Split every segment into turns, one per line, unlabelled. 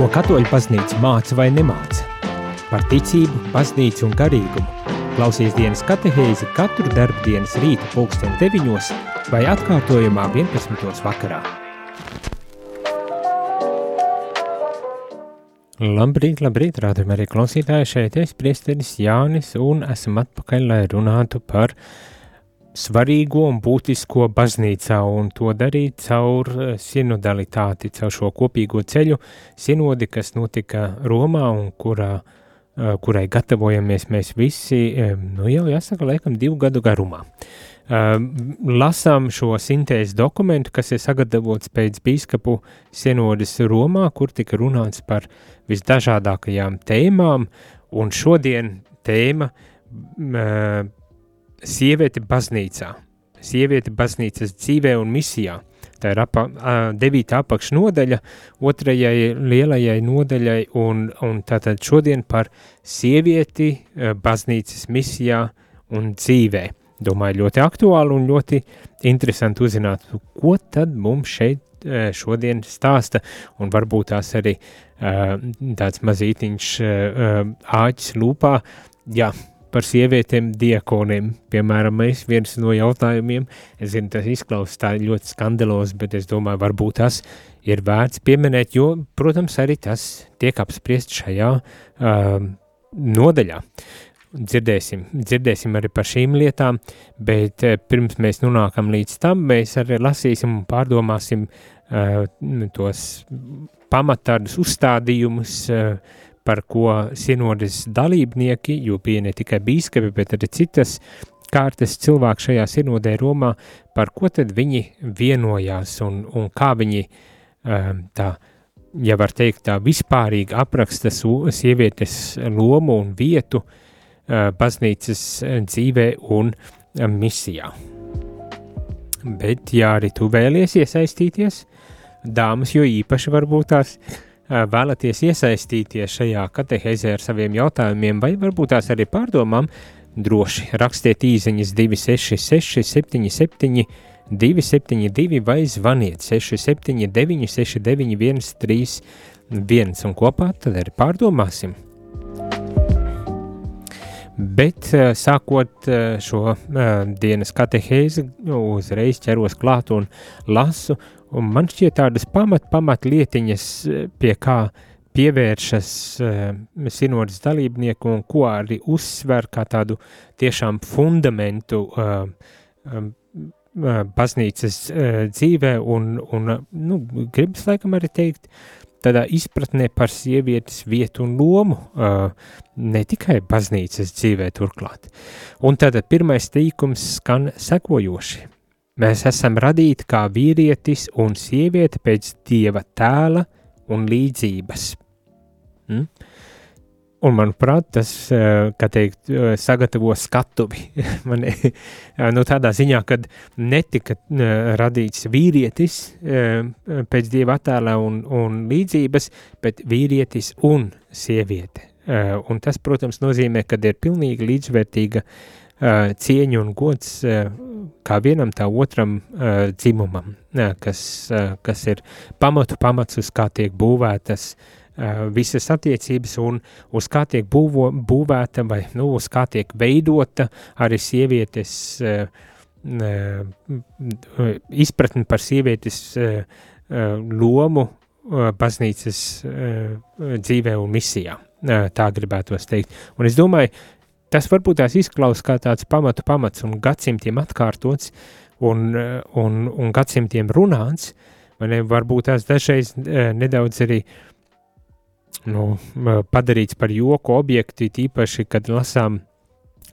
Ko katoļu baznīca māca vai nemāca? Par ticību, baznīcu un garīgumu. Klausies dienas katehēzi katru darbu dienas rīta pulksten 9 vai atkārtojumā 11. vakarā. Labrīt, labrīt, rādījumā arī klausītāji šeit es, priesteris Jānis, un esam atpakaļ, lai runātu par uh, svarīgo un būtisko baznīcā un to darīt caur eh, sinodalitāti, caur šo kopīgo ceļu sinodi, kas notika Romā un kurā, eh, kurai gatavojamies mēs visi, eh, nu jau jāsaka, laikam divu gadu garumā. Lasām šo sintēzes dokumentu, kas ir sagatavots pēc bīskapu sinodes Romā, kur tika runāts par visdažādākajām tēmām, un šodien tēma sieviete baznīcā, sieviete baznīcas dzīvē un misijā. Tā ir apa, devīta apakšnodaļa otrajai lielajai nodaļai, un, un tātad šodien par sievieti baznīcas misijā un dzīvē. Domāju, ļoti aktuāli un ļoti interesanti uzzināt, ko tad mums šeit šodien stāsta, un varbūt tās arī tāds mazītiņš āķis lūpā, jā, par sievietēm diekoniem. Piemēram, mēs viens no jautājumiem, es zinu, tas izklausās tā ļoti skandalos, bet es domāju, varbūt tas ir vērts pieminēt, jo, protams, arī tas tiek apspriest šajā uh, nodaļā. Dzirdēsim, dzirdēsim arī par šīm lietām, bet uh, pirms mēs nonākam līdz tam, mēs arī lasīsim un pārdomāsim uh, tos pamatādus uzstādījumus, uh, par ko sinodes dalībnieki, jo bija ne tikai bīskapi, bet arī citas kārtas cilvēki šajā sinodē Romā, par ko tad viņi vienojās un, un kā viņi um, tā, ja var teikt tā vispārīgi apraksta sievietes lomu un vietu uh, baznīcas dzīvē un um, misijā. Bet, ja arī tu vēlies iesaistīties, dāmas jo īpaši varbūt tās uh, vēlaties iesaistīties šajā katehēzē ar saviem jautājumiem, vai varbūt tās arī pārdomām, droši rakstiet īsiņas 266, 77, 272 vai zvaniet 679, 691, 31 un kopā tad arī pārdomāsim. Bet sākot šo dienas katehēzi, uzreiz ķeros klāt un lasu Un man šķiet tādas pamat, pamat lietiņas, eh, pie kā pievēršas uh, sinodas dalībnieku un ko arī uzsver kā tādu tiešām fundamentu uh, baznīcas dzīvē un, un nu, gribas laikam arī teikt, tādā izpratnē par sievietes vietu un lomu, uh, ne tikai baznīcas dzīvē turklāt. Un tad pirmais tīkums skan sekojoši – Mēs esam radīti kā vīrietis un sieviete pēc dieva tēla un līdzības. Mm? Un, manuprāt, tas, eh, teikt, eh, sagatavo skatuvi. Man, eh, nu, tādā ziņā, kad netika radīts vīrietis pēc dieva attēla un, un līdzības, bet vīrietis un sieviete. Un tas, protams, nozīmē, ka ir pilnīgi līdzvērtīga cieņa un gods kā vienam, tā otram uh, dzimumam, uh, kas, uh, kas ir pamatu pamats, uz kā tiek būvētas uh, visas attiecības un uz kā tiek būvo, būvēta vai nu, uz kā tiek veidota arī sievietes uh, uh, izpratni par sievietes uh, uh, lomu uh, baznīcas uh, dzīvē un misijā. Uh, tā gribētos teikt. Un es domāju, tas varbūt tās izklausās kā tāds pamatu pamats un gadsimtiem atkārtots un, un, un gadsimtiem runāts, vai ne, varbūt tās dažreiz eh, nedaudz arī nu, padarīts par joku objektu, tīpaši, kad lasām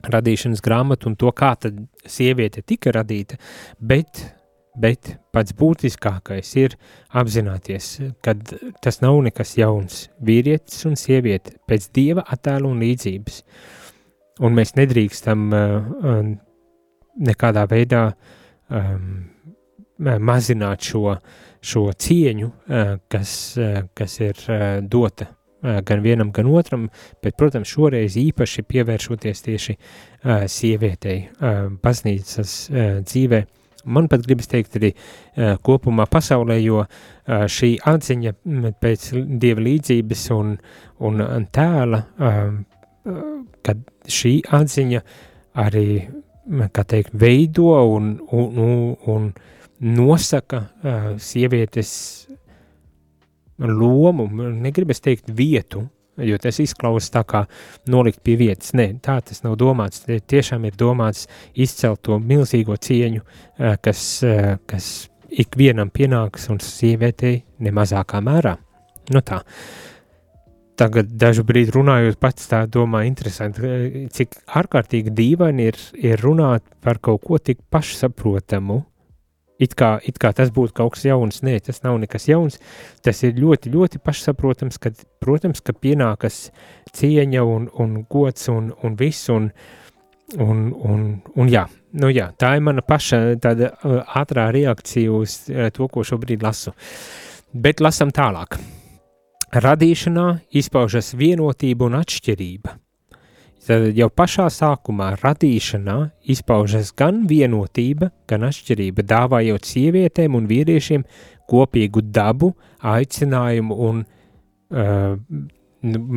radīšanas grāmatu un to, kā tad sieviete tika radīta, bet, bet pats būtiskākais ir apzināties, ka tas nav nekas jauns, vīrietis un sieviete pēc dieva attēlu un līdzības. Uh, un mēs nedrīkstam uh, nekādā veidā um, mazināt šo, šo cieņu, uh, kas, uh, kas ir uh, dota uh, gan vienam, gan otram, bet, protams, šoreiz īpaši pievēršoties tieši uh, sievietei uh, baznīcas uh, dzīvē. Man pat gribas teikt arī uh, kopumā pasaulē, jo uh, šī atziņa pēc dieva līdzības un, un tēla, uh, kad šī atziņa arī, teikt, veido un, un, un, nosaka uh, sievietes lomu, negribas teikt vietu, jo tas izklausās tā kā nolikt pie vietas. Nē, tā tas nav domāts. Tie tiešām ir domāts izcelt to milzīgo cieņu, kas, kas ikvienam pienāks un sievietei nemazākā mērā. Nu tā. Tagad dažu brīdi runājot pats tā domā interesanti, eh, cik ārkārtīgi dīvaini ir, ir runāt par kaut ko tik pašsaprotamu, It kā, it kā tas būtu kaut kas jauns, nē, tas nav nekas jauns. Tas ir ļoti, ļoti pašsaprotams, ka, protams, ka pienākas cieņa un, un gods un, un viss, un, un, un, un jā, nu jā, tā ir mana paša tāda uh, ātrā reakcija uz uh, to, ko šobrīd lasu. Bet lasam tālāk. Radīšanā izpaužas vienotība un atšķirība – Tad jau pašā sākumā radīšanā izpaužas gan vienotība, gan atšķirība, dāvājot sievietēm un vīriešiem kopīgu dabu, aicinājumu un uh,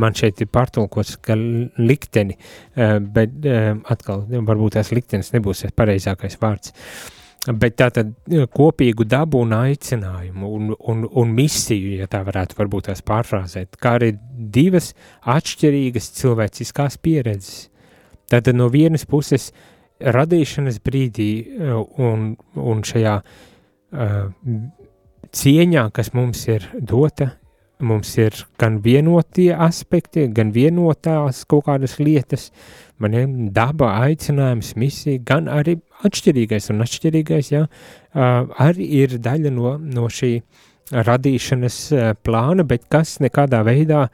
man šeit ir pārtulkots, ka likteni, uh, bet uh, atkal varbūt tās liktenis nebūs pareizākais vārds. Uh, Bet tā tad kopīgu dabu un aicinājumu un, un, un misiju, ja tā varētu varbūt tās pārfrāzēt, kā arī divas atšķirīgas cilvēciskās pieredzes. Tātad no vienas puses radīšanas brīdī un, un šajā uh, cieņā, kas mums ir dota, mums ir gan vienotie aspekti, gan vienotās kaut kādas lietas, man ir daba, aicinājums, misija, gan arī atšķirīgais, un atšķirīgais, jā, arī ir daļa no, no šī radīšanas plāna, bet kas nekādā veidā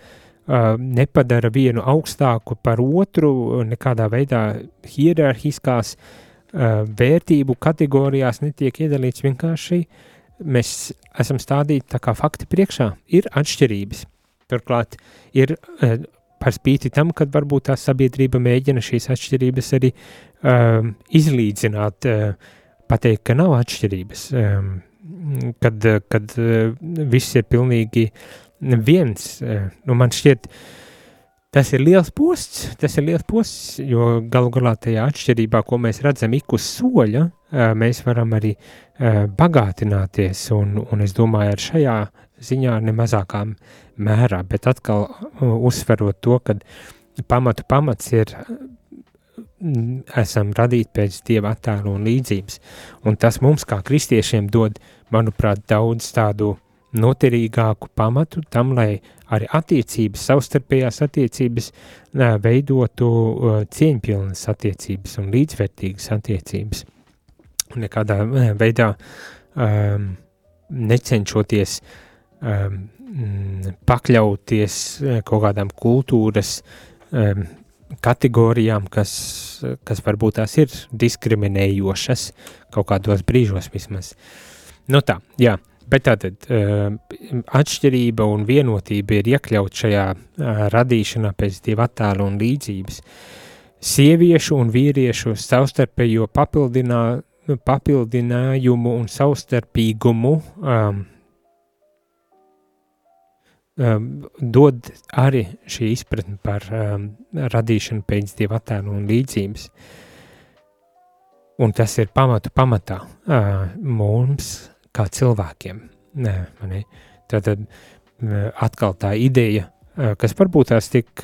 nepadara vienu augstāku par otru, nekādā veidā hierarhiskās vērtību kategorijās netiek iedalīts. Vienkārši mēs esam stādīti tā kā fakti priekšā, ir atšķirības. Turklāt ir par spīti tam, kad varbūt tā sabiedrība mēģina šīs atšķirības arī um, izlīdzināt, uh, pateikt, ka nav atšķirības, um, kad, kad uh, viss ir pilnīgi viens. Uh, nu, man šķiet, tas ir liels posts, tas ir liels posts, jo galu galā tajā atšķirībā, ko mēs redzam ik uz soļa, uh, mēs varam arī uh, bagātināties, un, un es domāju, ar šajā ziņā nemazākā mērā, bet atkal uh, uzsverot to, ka pamatu pamats ir mm, esam radīti pēc Dieva attēlu un līdzības, un tas mums kā kristiešiem dod, manuprāt, daudz tādu noturīgāku pamatu tam, lai arī attiecības, savstarpējās attiecības veidotu uh, cieņpilnas attiecības un līdzvērtīgas attiecības. Nekādā veidā um, necenšoties uh, um, pakļauties eh, kaut kādām kultūras um, kategorijām, kas, kas varbūt tās ir diskriminējošas kaut kādos brīžos vismaz. Nu tā, jā, bet tātad um, atšķirība un vienotība ir iekļaut šajā radīšanā pēc dieva attēla un līdzības. Sieviešu un vīriešu savstarpējo papildinā, papildinājumu un savstarpīgumu um, um, dod arī šī izpratne par um, radīšanu pēc dieva attēlu un līdzības. Un tas ir pamatu pamatā uh, mums, kā cilvēkiem. Nē, mani, tad, atkal tā ideja, kas varbūt tās tik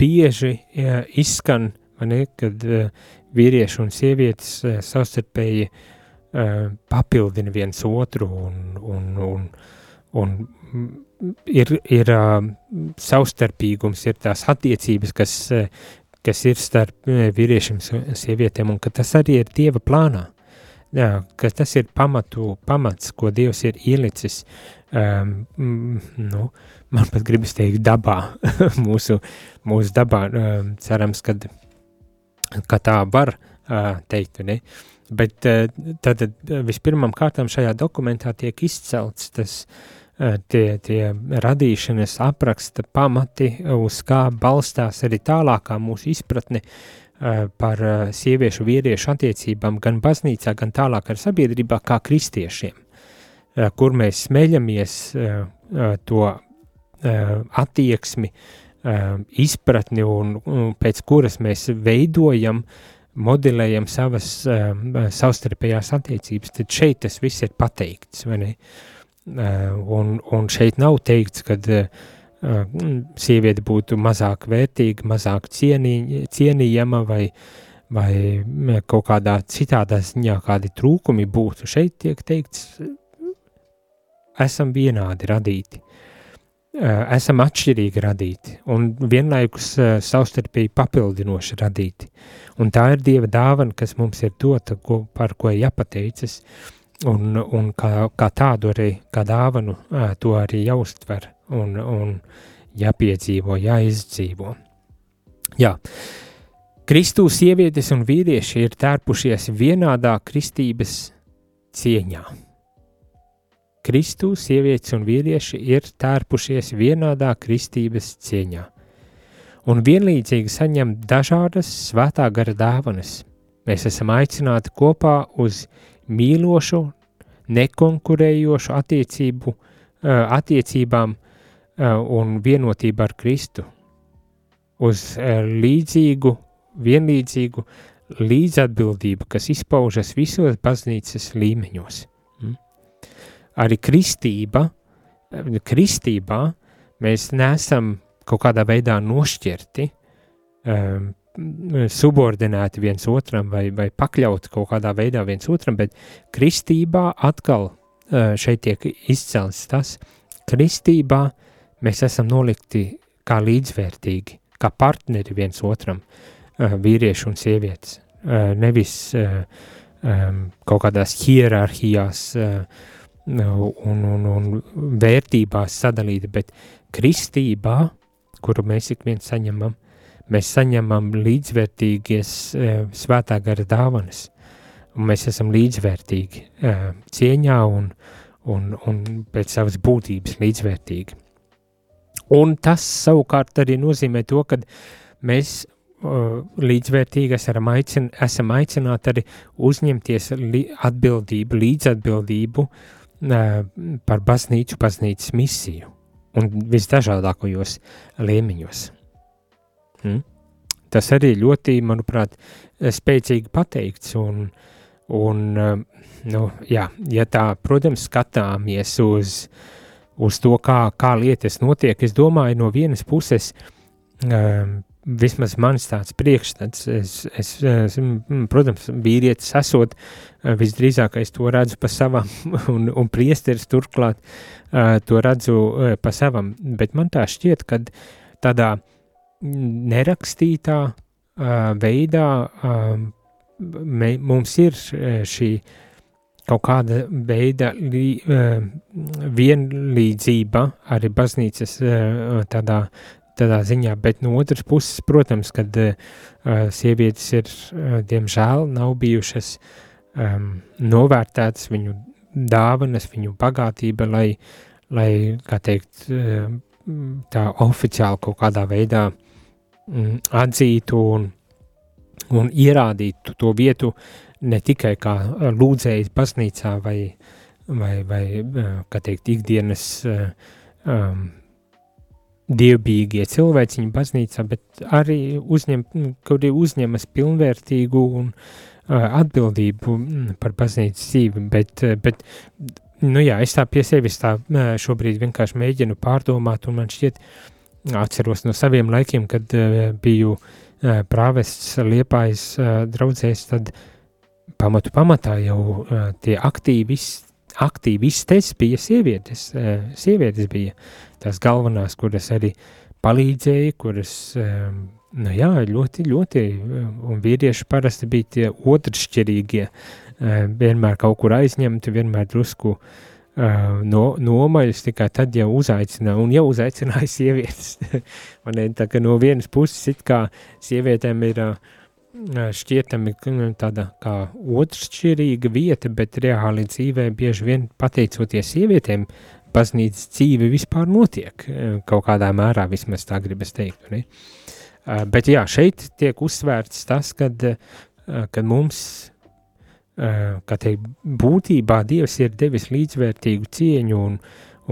bieži izskan, mani, kad vīrieši un sievietes savstarpēji papildina viens otru un, un, un un ir, ir savstarpīgums, ir tās attiecības, kas, kas ir starp vīriešiem un sievietēm, un ka tas arī ir Dieva plānā. Jā, ka tas ir pamatu, pamats, ko Dievs ir ielicis, um, nu, man pat gribas teikt, dabā, mūsu, mūsu dabā, um, cerams, kad, ka tā var uh, teikt, ne? Bet uh, tad vispirmām kārtām šajā dokumentā tiek izcelts tas uh, tie, tie radīšanas apraksta pamati, uz kā balstās arī tālākā mūsu izpratne par sieviešu vīriešu attiecībām gan baznīcā, gan tālāk ar sabiedrībā kā kristiešiem, kur mēs smeļamies to attieksmi, izpratni un, un pēc kuras mēs veidojam, modelējam savas savstarpējās attiecības, tad šeit tas viss ir pateikts, vai ne? Un, un šeit nav teikts, kad uh, sieviete būtu mazāk vērtīga, mazāk cienī, cienījama vai, vai kaut kādā citādā ziņā kādi trūkumi būtu. Šeit tiek teikts, esam vienādi radīti, esam atšķirīgi radīti un vienlaikus savstarpēji papildinoši radīti. Un tā ir Dieva dāvana, kas mums ir dota, ko, par ko jāpateicas, un, un kā, kā tādu arī, kā dāvanu, to arī jāuztver un, un jāpiedzīvo, jāizdzīvo. Jā, Kristū sievietes un vīrieši ir tērpušies vienādā kristības cieņā. Kristū sievietes un vīrieši ir tērpušies vienādā kristības cieņā un vienlīdzīgi saņem dažādas svētā gara dāvanas. Mēs esam aicināti kopā uz mīlošu, nekonkurējošu attiecību, attiecībām Eh, un vienotība ar Kristu, uz eh, līdzīgu, vienlīdzīgu līdzatbildību, kas izpaužas visos baznīcas līmeņos. Mm. Arī kristība, eh, kristībā mēs neesam kaut kādā veidā nošķirti, subordinēti viens otram vai, vai pakļauti kaut kādā veidā viens otram, bet kristībā atkal šeit tiek izcelts tas, kristībā uh, mēs esam nolikti kā līdzvērtīgi, kā partneri viens otram, uh, vīrieši un sievietes. Uh, nevis um, kaut kādās hierarhijās un, un, un vērtībās sadalīti, bet kristībā, kuru mēs ik viens saņemam, mēs saņemam līdzvērtīgas svētā gara dāvanas, un mēs esam līdzvērtīgi cieņā un, un, un pēc savas būtības līdzvērtīgi. Un tas savukārt arī nozīmē to, ka mēs uh, līdzvērtīgi esam, aicin, esam aicināti arī uzņemties li, atbildību, līdzatbildību uh, par baznīcu, baznīcas misiju un visdažādākajos līmeņos. Hmm? Tas arī ļoti, manuprāt, spēcīgi pateikts un, un uh, nu, jā, ja tā, protams, skatāmies uz uz to, kā, kā lietas notiek, es domāju, no vienas puses, um, vismaz mans tāds priekšstats, es, es, es, protams, vīrietis esot, uh, visdrīzākais to redzu pa savam, un, un priesteris turklāt uh, to redzu uh, pa savam, bet man tā šķiet, ka tādā nerakstītā uh, veidā um, me, mums ir šī kaut kāda veida lī, uh, vienlīdzība arī baznīcas uh, tādā, tādā ziņā, bet no otras puses, protams, kad uh, sievietes ir, uh, diemžēl, nav bijušas um, novērtētas viņu dāvanas, viņu bagātība, lai, lai kā teikt, uh, tā oficiāli kaut kādā veidā um, atzītu un, un ierādītu to vietu uh, ne tikai kā lūdzējs baznīcā vai, vai, vai kā teikt, ikdienas um, dievbijīgie cilvēciņi baznīcā, bet arī uzņem, nu, kuri uzņemas pilnvērtīgu un uh, atbildību mm, par baznīcas dzīvi, bet, bet nu jā, es tā pie sevis tā šobrīd vienkārši mēģinu pārdomāt, un man šķiet, atceros no saviem laikiem, kad uh, biju uh, prāvests Liepājas uh, draudzēs, tad uh, pamatu pamatā jau tie aktīvis, aktīvistes bija sievietes. Sievietes bija tās galvenās, kuras arī palīdzēja, kuras, nu jā, ļoti, ļoti, un vīrieši parasti bija tie otršķirīgie, vienmēr kaut kur aizņemti, vienmēr drusku no, nomaļas, tikai tad jau uzaicināja, un jau uzaicināja sievietes. Man tā, ka no vienas puses it kā sievietēm ir uh, šķietami nu, tāda kā otršķirīga vieta, bet reāli dzīvē bieži vien pateicoties sievietēm, baznīcas dzīve vispār notiek kaut kādā mērā, vismaz tā gribas teikt. Ne? Bet jā, šeit tiek uzsvērts tas, kad, kad mums, kā teikt, būtībā Dievs ir devis līdzvērtīgu cieņu un,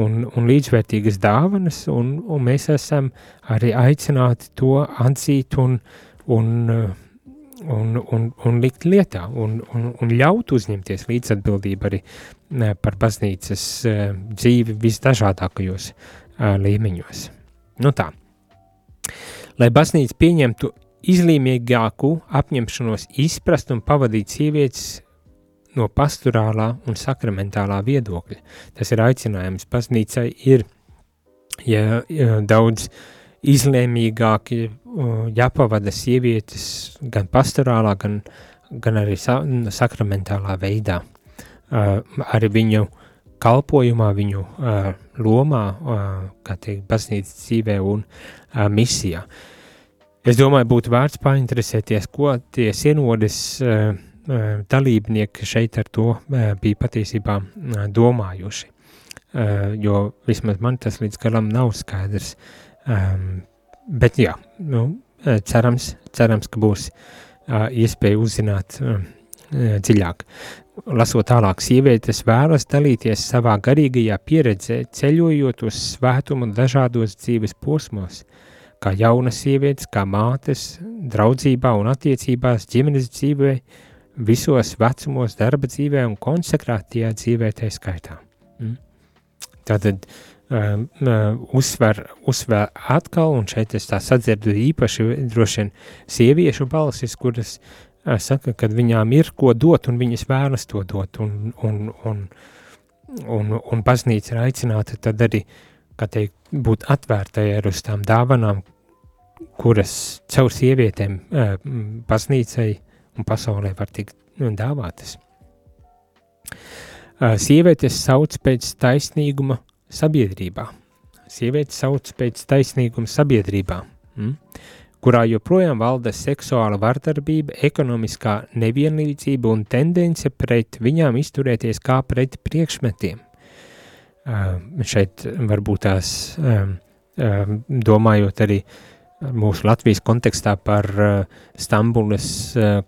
un, un līdzvērtīgas dāvanas, un, un mēs esam arī aicināti to atzīt un, un uh, un, un, un likt lietā un, un, un ļaut uzņemties līdzatbildību arī par baznīcas uh, dzīvi visdažādākajos uh, līmeņos. Nu tā, lai baznīca pieņemtu izlīmīgāku apņemšanos izprast un pavadīt sievietes no pastorālā un sakramentālā viedokļa. Tas ir aicinājums baznīcai ir, ja, ja daudz izlēmīgāki jāpavada sievietes gan pastorālā, gan, gan arī sa sakramentālā veidā. Uh, arī viņu kalpojumā, viņu uh, lomā, uh, kā teikt, baznīcas dzīvē un uh, misijā. Es domāju, būtu vērts painteresēties, ko tie sienodes uh, uh, dalībnieki šeit ar to uh, bija patiesībā uh, domājuši. Uh, jo vismaz man tas līdz galam nav skaidrs. Um, bet jā, nu, cerams, cerams, ka būs uh, iespēja uzzināt uh, dziļāk. Lasot tālāk, sievietes vēlas dalīties savā garīgajā pieredzē, ceļojot uz svētumu dažādos dzīves posmos, kā jaunas sievietes, kā mātes, draudzībā un attiecībās, ģimenes dzīvē, visos vecumos, darba dzīvē un konsekrātajā dzīvē tā skaitā. Mm. Tātad um, uzsver, uzsver atkal, un šeit es tā sadzirdu īpaši droši vien sieviešu balsis, kuras uh, saka, ka viņām ir ko dot, un viņas vēlas to dot, un, un, un, un, un baznīca ir aicināta tad arī, kā teikt, būt atvērtai ar uz tām dāvanām, kuras caur sievietēm uh, baznīcai un pasaulē var tikt nu, dāvātas. Uh, sievietes sauc pēc taisnīguma, sabiedrībā. Sieviete sauc pēc taisnīguma sabiedrībā, mm? kurā joprojām valda seksuāla vardarbība, ekonomiskā nevienlīdzība un tendence pret viņām izturēties kā pret priekšmetiem. Uh, šeit varbūt tās um, um, domājot arī mūsu Latvijas kontekstā par uh, Stambulas uh,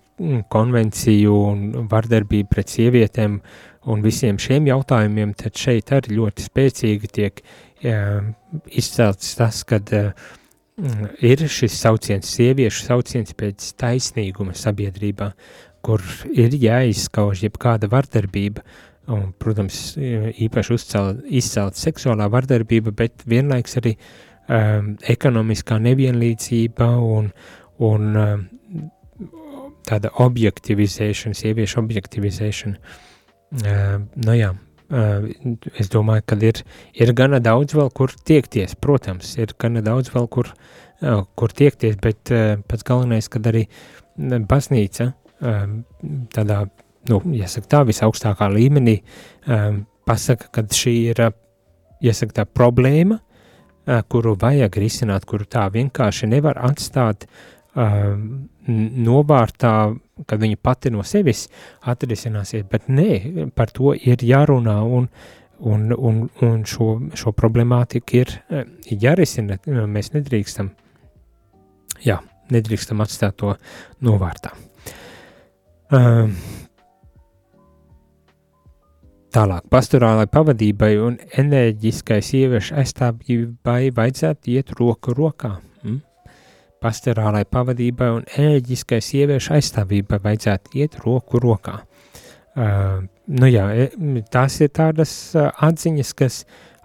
konvenciju un vardarbību pret sievietēm un visiem šiem jautājumiem, tad šeit arī ļoti spēcīgi tiek izcelts tas, kad uh, ir šis sauciens, sieviešu sauciens pēc taisnīguma sabiedrībā, kur ir jāizskauž jebkāda vardarbība, un, protams, īpaši uzcelt, izcelt seksuālā vardarbība, bet vienlaiks arī um, ekonomiskā nevienlīdzība un, un um, tāda objektivizēšana, sieviešu objektivizēšana. Nu jā, es domāju, ka ir, ir gana daudz vēl, kur tiekties. Protams, ir gana daudz vēl, kur, kur tiekties, bet pats galvenais, kad arī baznīca tādā, nu, jāsaka tā, visaugstākā līmenī pasaka, ka šī ir, jāsaka tā, problēma, kuru vajag risināt, kuru tā vienkārši nevar atstāt novārtā kad viņa pati no sevis atrisināsies, bet nē, par to ir jārunā un, un, un, un šo, šo problemātiku ir eh, jārisina. Mēs nedrīkstam, jā, nedrīkstam atstāt to novārtā. Um, Tālāk, pastorālai pavadībai un enerģiskai sieviešu aizstāvībai vajadzētu iet roku rokā. Pastorālai pavadībai un ēģiskai sieviešu aizstāvībai vajadzētu iet roku rokā. Uh, nu jā, e, tās ir tādas uh, atziņas, kas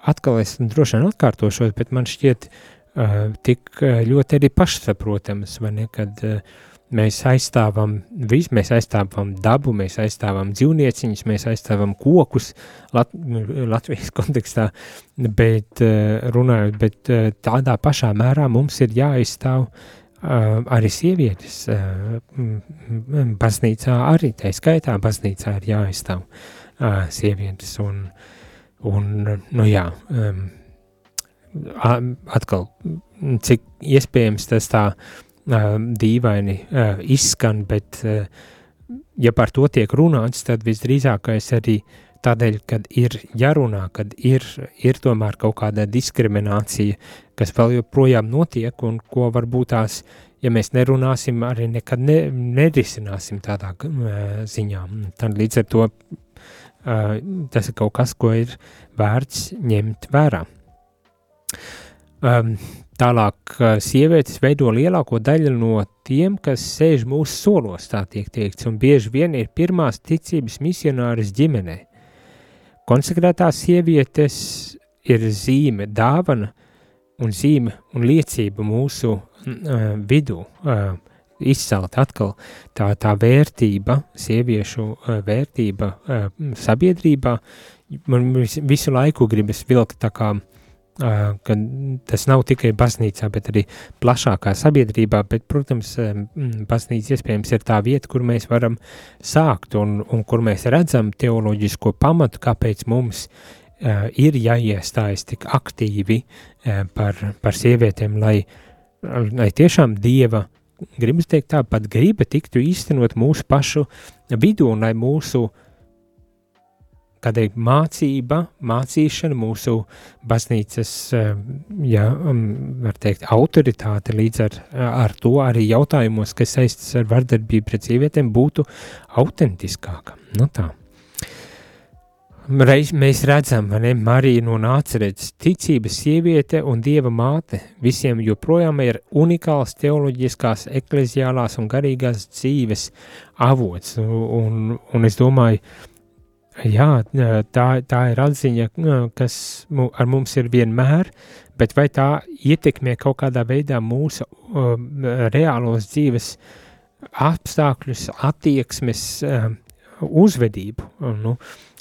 atkal es droši vien atkārtošos, bet man šķiet uh, tik ļoti arī pašsaprotamas, vai ne, kad uh, mēs aizstāvam visu, mēs aizstāvam dabu, mēs aizstāvam dzīvnieciņus, mēs aizstāvam kokus Lat Latvijas kontekstā, bet eh, runājot, bet eh, tādā pašā mērā mums ir jāaizstāv uh, arī sievietes baznīcā, arī tā skaitā baznīcā ir jāaizstāv sievietes un, un nu jā, atkal, cik iespējams tas tā dīvaini izskan, bet ja par to tiek runāts, tad visdrīzākais arī tādēļ, kad ir jārunā, kad ir, ir tomēr kaut kāda diskriminācija, kas vēl joprojām notiek un ko varbūt tās, ja mēs nerunāsim, arī nekad ne, nerisināsim tādā ziņā. Tad līdz ar to tas ir kaut kas, ko ir vērts ņemt vērā. Um, tālāk, sievietes veido lielāko daļu no tiem, kas sēž mūsu solos, tā tiek teikts, un bieži vien ir pirmās ticības misionāris ģimenei. Konsekrētās sievietes ir zīme, dāvana un zīme un liecība mūsu uh, vidū. Uh, izcelt atkal tā, tā vērtība, sieviešu uh, vērtība uh, sabiedrībā. Man visu laiku gribas vilkt tā kā uh, ka tas nav tikai baznīcā, bet arī plašākā sabiedrībā, bet, protams, baznīca iespējams ir tā vieta, kur mēs varam sākt un, un kur mēs redzam teoloģisko pamatu, kāpēc mums ir jāiestājas tik aktīvi par, par sievietēm, lai, lai tiešām Dieva, gribas teikt tā, pat griba tiktu īstenot mūsu pašu vidū un lai mūsu uh, kādai mācība, mācīšana, mūsu baznīcas, eh, ja, um, var teikt, autoritāte līdz ar, ar to arī jautājumos, kas saistas ar vardarbību pret sievietēm, būtu autentiskāka. Nu tā. Reiz mēs redzam, ne, Marija no Nācerets, ticības sieviete un dieva māte visiem joprojām ir unikāls teoloģiskās, ekleziālās un garīgās dzīves avots. Un, un es domāju, Jā, tā, tā ir atziņa, kas ar mums ir vienmēr, bet vai tā ietekmē kaut kādā veidā mūsu uh, reālos dzīves apstākļus, attieksmes, uh, uzvedību? Nu,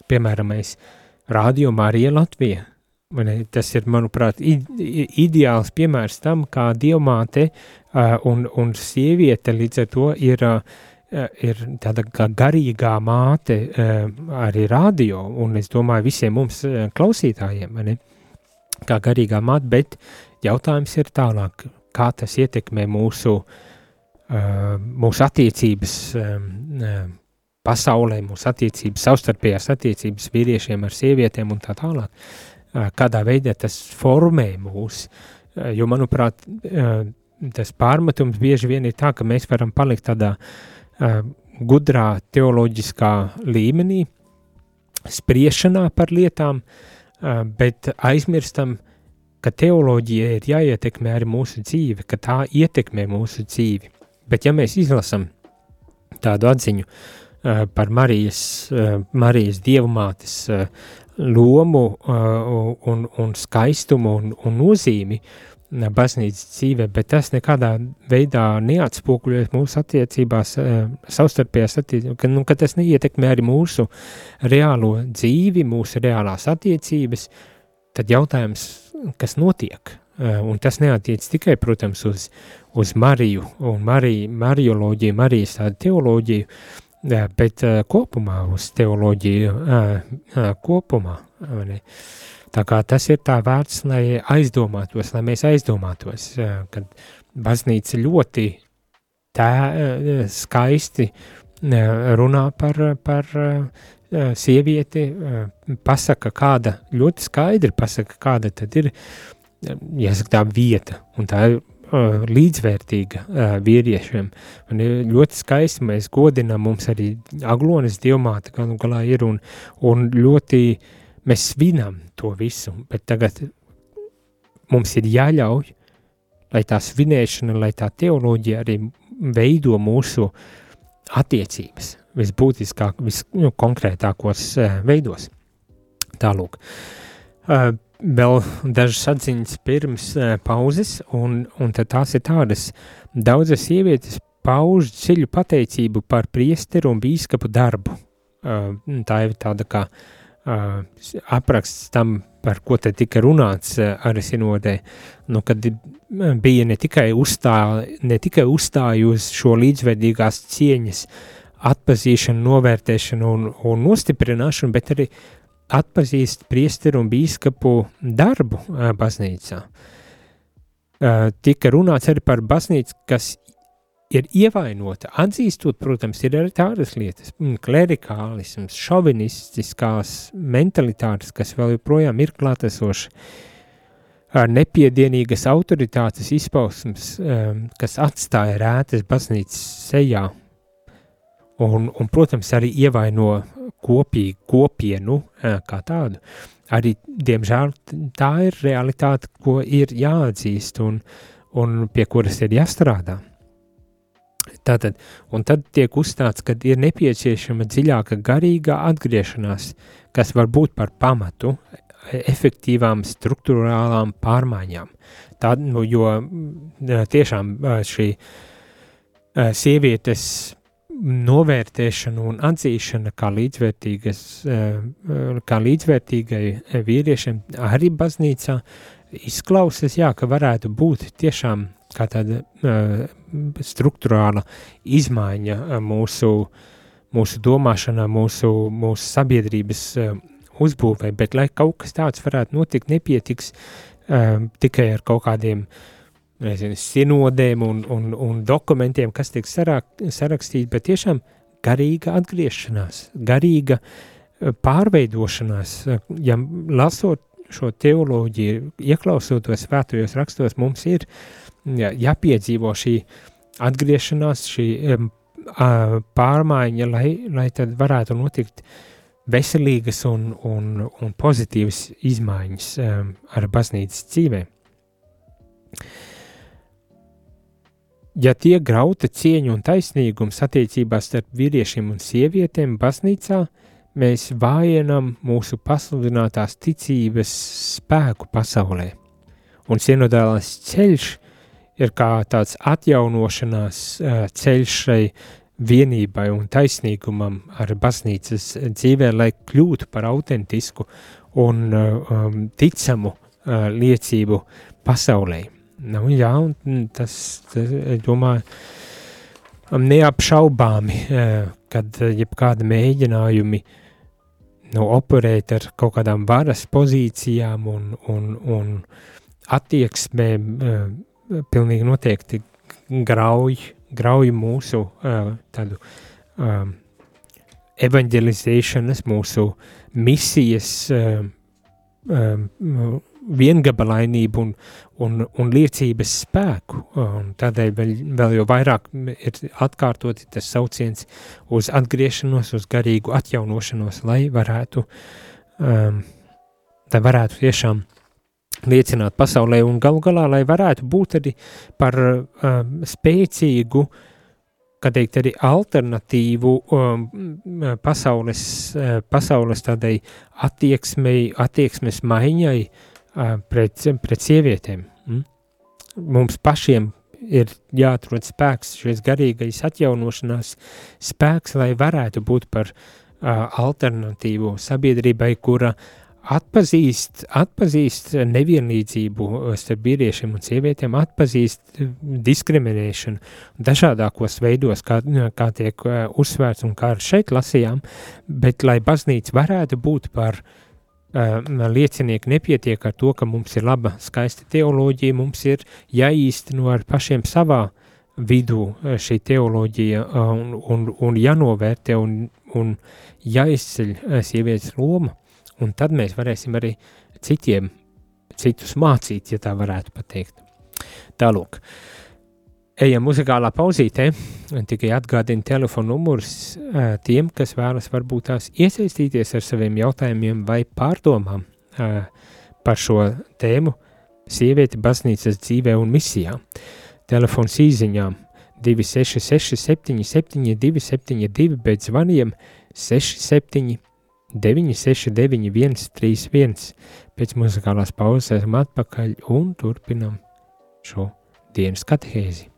piemēram, mēs rādījām arī Latviju. Tas ir, manuprāt, ideāls piemērs tam, kā dievmāte uh, un, un sieviete līdz ar to ir uh, ir tāda kā garīgā māte eh, arī radio, un es domāju visiem mums eh, klausītājiem, ne? kā garīgā māte, bet jautājums ir tālāk, kā tas ietekmē mūsu, mūsu attiecības pasaulē, mūsu attiecības, savstarpējās attiecības vīriešiem ar sievietēm un tā tālāk. Kādā veidā tas formē mūs, jo, manuprāt, tas pārmetums bieži vien ir tā, ka mēs varam palikt tādā uh, gudrā teoloģiskā līmenī, spriešanā par lietām, bet aizmirstam, ka teoloģija ir jāietekmē arī mūsu dzīve, ka tā ietekmē mūsu dzīvi. Bet ja mēs izlasam tādu atziņu par Marijas, Marijas dievmātes lomu un, un skaistumu un, un nozīmi, uh, baznīcas dzīvē, bet tas nekādā veidā neatspoguļojas mūsu attiecībās, eh, savstarpējās attiecībās, ka, nu, ka tas neietekmē arī mūsu reālo dzīvi, mūsu reālās attiecības, tad jautājums, kas notiek, eh, un tas neatiec tikai, protams, uz, uz Mariju un Mariju, Marioloģiju, Marijas teoloģiju, eh, bet kopumā uz teoloģiju kopumā, ne? Tā kā tas ir tā vērts, lai aizdomātos, lai mēs aizdomātos, kad baznīca ļoti tā skaisti runā par, par sievieti, pasaka kāda, ļoti skaidri pasaka, kāda tad ir, jāsaka tā vieta, un tā ir līdzvērtīga vīriešiem. Un ļoti skaisti mēs godinām, mums arī aglonas dievmāte galu galā ir, un, un ļoti uh, Mēs svinam to visu, bet tagad mums ir jāļauj, lai tā svinēšana, lai tā teoloģija arī veido mūsu attiecības visbūtiskāk, viskonkrētākos nu, uh, veidos. Tālūk. Uh, vēl dažas atziņas pirms uh, pauzes, un, un tās ir tādas. Daudzas sievietes pauž dziļu pateicību par priesteru un bīskapu darbu. Tā ir tāda kā uh, apraksts tam, par ko te tika runāts arī sinodē, nu, kad bija ne tikai, uzstā, ne tikai uzstāju uz šo līdzvērtīgās cieņas atpazīšanu, novērtēšanu un, un nostiprināšanu, bet arī atpazīst priesteru un bīskapu darbu baznīcā. Tika runāts arī par baznīcu, kas ir ievainota, atzīstot, protams, ir arī tādas lietas, mm, klerikālisms, šovinistiskās mentalitātes, kas vēl joprojām ir klātesoši, ar nepiedienīgas autoritātes izpausmes, um, kas atstāja rētas baznīcas sejā, un, un, protams, arī ievaino kopīgu kopienu uh, kā tādu. Arī, diemžēl, tā ir realitāte, ko ir jāatzīst un, un pie kuras ir jāstrādā. Tātad, un tad tiek uzstāts, ka ir nepieciešama dziļāka garīgā atgriešanās, kas var būt par pamatu efektīvām struktūrālām pārmaiņām. Tā, nu, jo tiešām šī sievietes novērtēšana un atzīšana kā, kā līdzvērtīgai vīriešiem arī baznīcā izklausās, jā, ka varētu būt tiešām kā tāda uh, struktūrāla izmaiņa mūsu, mūsu domāšanā, mūsu, mūsu sabiedrības uh, uzbūvē, bet lai kaut kas tāds varētu notikt, nepietiks uh, tikai ar kaut kādiem nezinu, sinodēm un, un, un dokumentiem, kas tiek sarak, sarakstīti, bet tiešām garīga atgriešanās, garīga pārveidošanās, ja lasot šo teoloģiju, ieklausoties svētajos rakstos, mums ir jā, jāpiedzīvo šī atgriešanās, šī pārmaiņa, lai, lai tad varētu notikt veselīgas un, un, un pozitīvas izmaiņas ar baznīcas dzīvē. Ja tiek grauta cieņa un taisnīgums attiecībās starp vīriešiem un sievietēm baznīcā, mēs vājinam mūsu pasludinātās ticības spēku pasaulē. Un sinodālais ceļš ir kā tāds atjaunošanās ceļš šai vienībai un taisnīgumam ar baznīcas dzīvē, lai kļūtu par autentisku un um, ticamu uh, liecību pasaulē. Nu, jā, un tas, domāju, neapšaubāmi, kad jebkāda mēģinājumi nu, operēt ar kaut kādām varas pozīcijām un, un, un attieksmēm pilnīgi noteikti grauj, grauj mūsu uh, tādu um, evanģelizēšanas, mūsu misijas uh, um, viengabalainību un, un, un liecības spēku. Un tādēļ vēl, vēl jau vairāk ir atkārtoti tas sauciens uz atgriešanos, uz garīgu atjaunošanos, lai varētu, um, lai varētu tiešām liecināt pasaulē un galu galā, lai varētu būt arī par um, spēcīgu, kā teikt, arī alternatīvu um, pasaules, uh, pasaules tādai attieksmei, attieksmes maiņai uh, pret, pret sievietēm. Mm? Mums pašiem ir jāatrod spēks, šis garīgais atjaunošanās spēks, lai varētu būt par alternatīvu sabiedrībai, kura atpazīst, atpazīst nevienlīdzību starp vīriešiem un sievietēm, atpazīst diskriminēšanu dažādākos veidos, kā, kā tiek uzsvērts un kā šeit lasījām, bet lai baznīca varētu būt par uh, liecinieku nepietiek ar to, ka mums ir laba, skaista teoloģija, mums ir jāīsteno ar pašiem savā vidū uh, šī teoloģija un, un, un jānovērtē un, un jāizceļ sievietes loma. Un tad mēs varēsim arī citiem, citus mācīt, ja tā varētu pateikt. Tālūk, ejam muzikālā pauzītē, tikai atgādina telefonu numurs tiem, kas vēlas varbūt tās iesaistīties ar saviem jautājumiem vai pārdomām par šo tēmu sievieti baznīcas dzīvē un misijā. Telefons īziņām 266 77 272, bet zvaniem 67 969, 131. Pēc muzikālās pauzes esam atpakaļ un turpinam šo dienas katehēzi.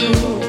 soon.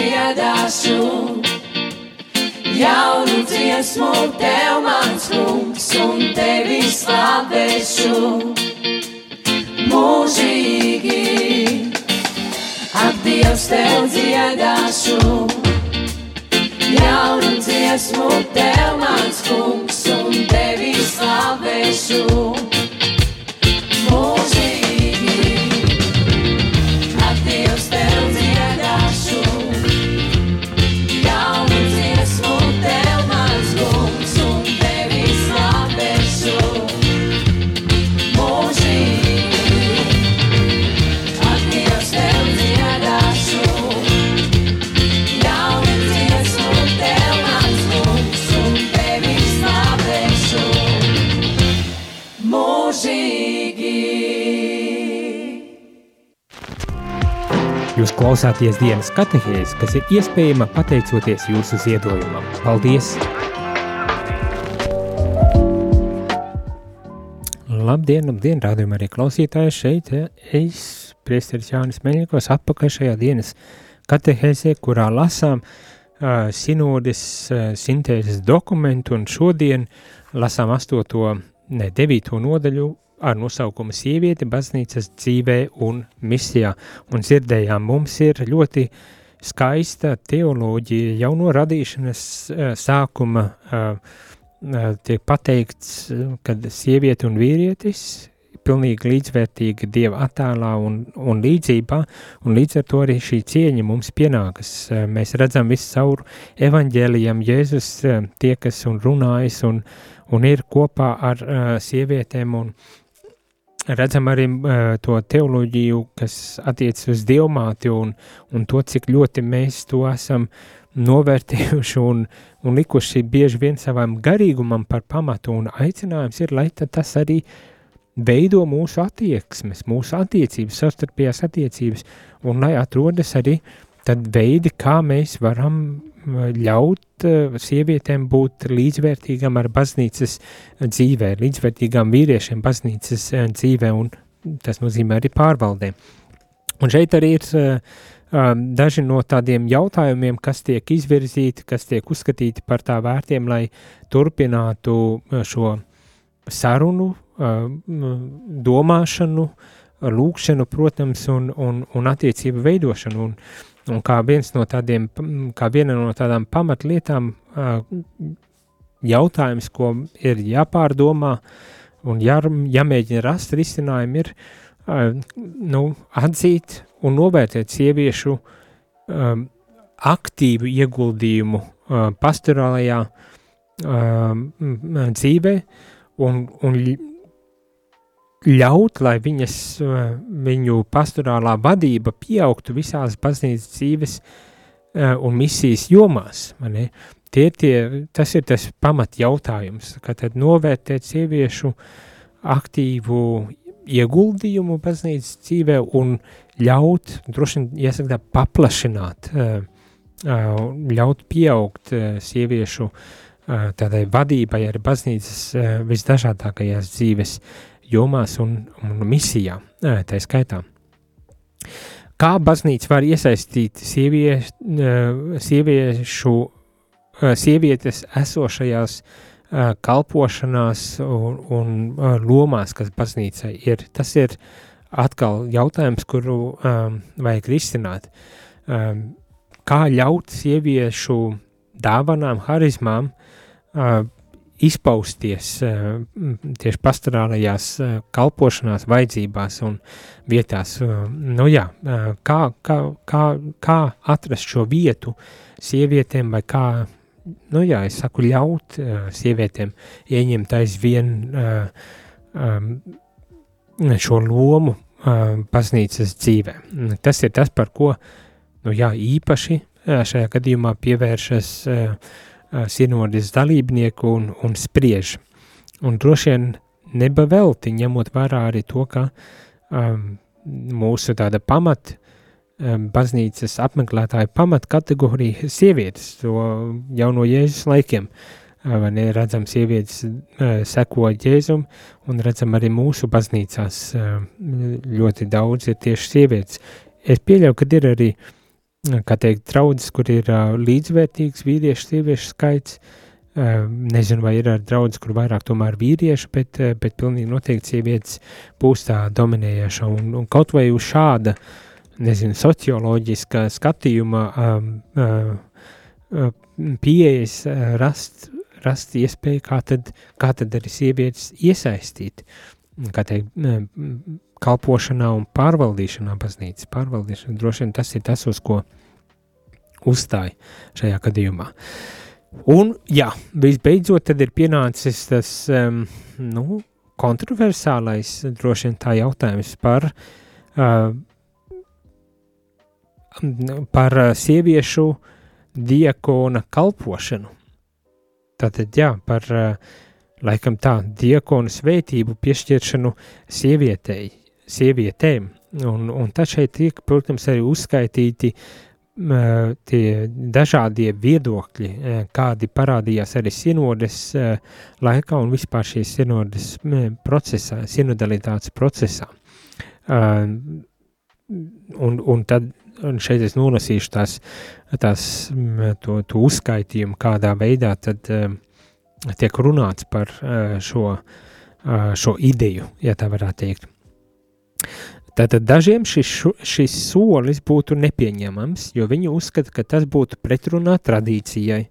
dziedāšu, jaunu dziesmu tev mans kungs un tevi slavēšu. Mūžīgi, ak Dievs tev dziedāšu, jaunu dziesmu tev mans kungs un tevi slavēšu.
Jūs klausāties dienas katehēs, kas ir iespējama pateicoties jūsu ziedojumam. Paldies! Labdien, labdien, rādījumā arī klausītāji šeit. Es, priesteris Jānis Meļņikos, atpakaļ šajā dienas katehēsē, kurā lasām uh, sinodes uh, sintēzes dokumentu, un šodien lasām astoto, ne, devīto nodaļu ar nosaukumu Sieviete baznīcas dzīvē un misijā. Un dzirdējām, mums ir ļoti skaista teoloģija jau no radīšanas uh, sākuma uh, uh, tiek pateikts, kad sieviete un vīrietis pilnīgi līdzvērtīgi Dieva attēlā un, un līdzībā, un līdz ar to arī šī cieņa mums pienākas. Mēs redzam visu caur evaņģēlijam Jēzus tiekas un runājas un, un ir kopā ar uh, sievietēm un, redzam arī uh, to teoloģiju, kas attiecas uz dievmāti un, un to, cik ļoti mēs to esam novērtējuši un, un likuši bieži vien savam garīgumam par pamatu. Un aicinājums ir, lai tas arī veido mūsu attieksmes, mūsu attiecības, savstarpējās attiecības. Un lai atrodas arī tad veidi, kā mēs varam ļaut eh, sievietēm būt līdzvērtīgam ar baznīcas dzīvē, līdzvērtīgām vīriešiem baznīcas eh, dzīvē, un tas nozīmē arī pārvaldē. Un šeit arī ir daži no tādiem jautājumiem, kas tiek izvirzīti, kas tiek uzskatīti par tā vērtiem, lai turpinātu šo sarunu, domāšanu, lūkšanu, protams, un, un, un attiecību veidošanu. Un, Un kā, no tādiem, kā viena no tādām pamatlietām, jautājums, ko ir jāpārdomā un jā, jāmēģina rast risinājumu, ir nu, atzīt un novērtēt sieviešu aktīvu ieguldījumu pastorālajā dzīvē un, un ļaut, lai viņas, eh, viņu pastorālā vadība pieaugtu visās baznīcas dzīves eh, un misijas jomās. Tie, tie, tas ir tas pamat jautājums, ka tad novērtēt sieviešu aktīvu ieguldījumu baznīcas dzīvē un ļaut, droši vien, iesaka tā, paplašināt, eh, ļaut pieaugt sieviešu tādai vadībai ar baznīcas visdažādākajās dzīves jomās un, un misijā, tā skaitā. kā baznīca var iesaistīt sievieš, sieviešu, sievietes esošajās kalpošanās un, un lomās, kas baznīcai ir. Tas ir atkal jautājums, kuru um, vajag risināt. Um, kā ļaut sieviešu dāvanām, harizmām uh, izpausties uh, tieši pastorālajās uh, kalpošanās, vajadzībās un vietās. Uh, nu jā, kā, kā, kā, kā atrast šo vietu sievietēm vai kā, nu jā, es saku, ļaut sievietēm ieņemt aizvien šo lomu baznīcas dzīvē. Tas ir tas, par ko nu, jā, īpaši šajā gadījumā pievēršas uh, sinodas dalībnieku un, un spriež. Un droši vien nebavelti ņemot vērā arī to, ka um, mūsu tāda pamat um, baznīcas apmeklētāja pamat kategorija sievietes, to jau no Jēzus laikiem. Vai ne, redzam, sievietes uh, seko Jēzum, un redzam arī mūsu baznīcās uh, ļoti daudz ir tieši sievietes. Es pieļauju, ka ir arī uh, kā teikt, draudzes, kur ir uh, līdzvērtīgs vīriešu, sieviešu skaits. Uh, nezinu, vai ir arī draudzes, kur vairāk tomēr vīrieši, bet, uh, bet pilnīgi noteikti sievietes būs tā dominējoša. Un, un kaut vai uz šāda, nezinu, socioloģiska skatījuma um, uh, pieejas rast, rast iespēju, kā tad, kā tad arī sievietes iesaistīt, kā teikt, kalpošanā un pārvaldīšanā baznīcas pārvaldīšana. Droši vien tas ir tas, uz ko uzstāja šajā gadījumā. Un, jā, visbeidzot, tad ir pienācis tas, um, nu, kontroversālais, droši vien tā jautājums par, uh, par sieviešu diakona kalpošanu. Tātad, jā, par, uh, laikam tā, diakonu svētību piešķiršanu sievietei, sievietēm. Un, un tad šeit tiek, protams, arī uzskaitīti uh, tie dažādie viedokļi, uh, kādi parādījās arī sinodes uh, laikā un vispār šīs sinodes procesā, sinodalitātes procesā. Uh, un, un tad un šeit es nolasīšu tās, tās to, to uzskaitījumu, kādā veidā tad tiek runāts par šo, šo ideju, ja tā varētu teikt. Tātad dažiem šis, šis solis būtu nepieņemams, jo viņi uzskata, ka tas būtu pretrunā tradīcijai.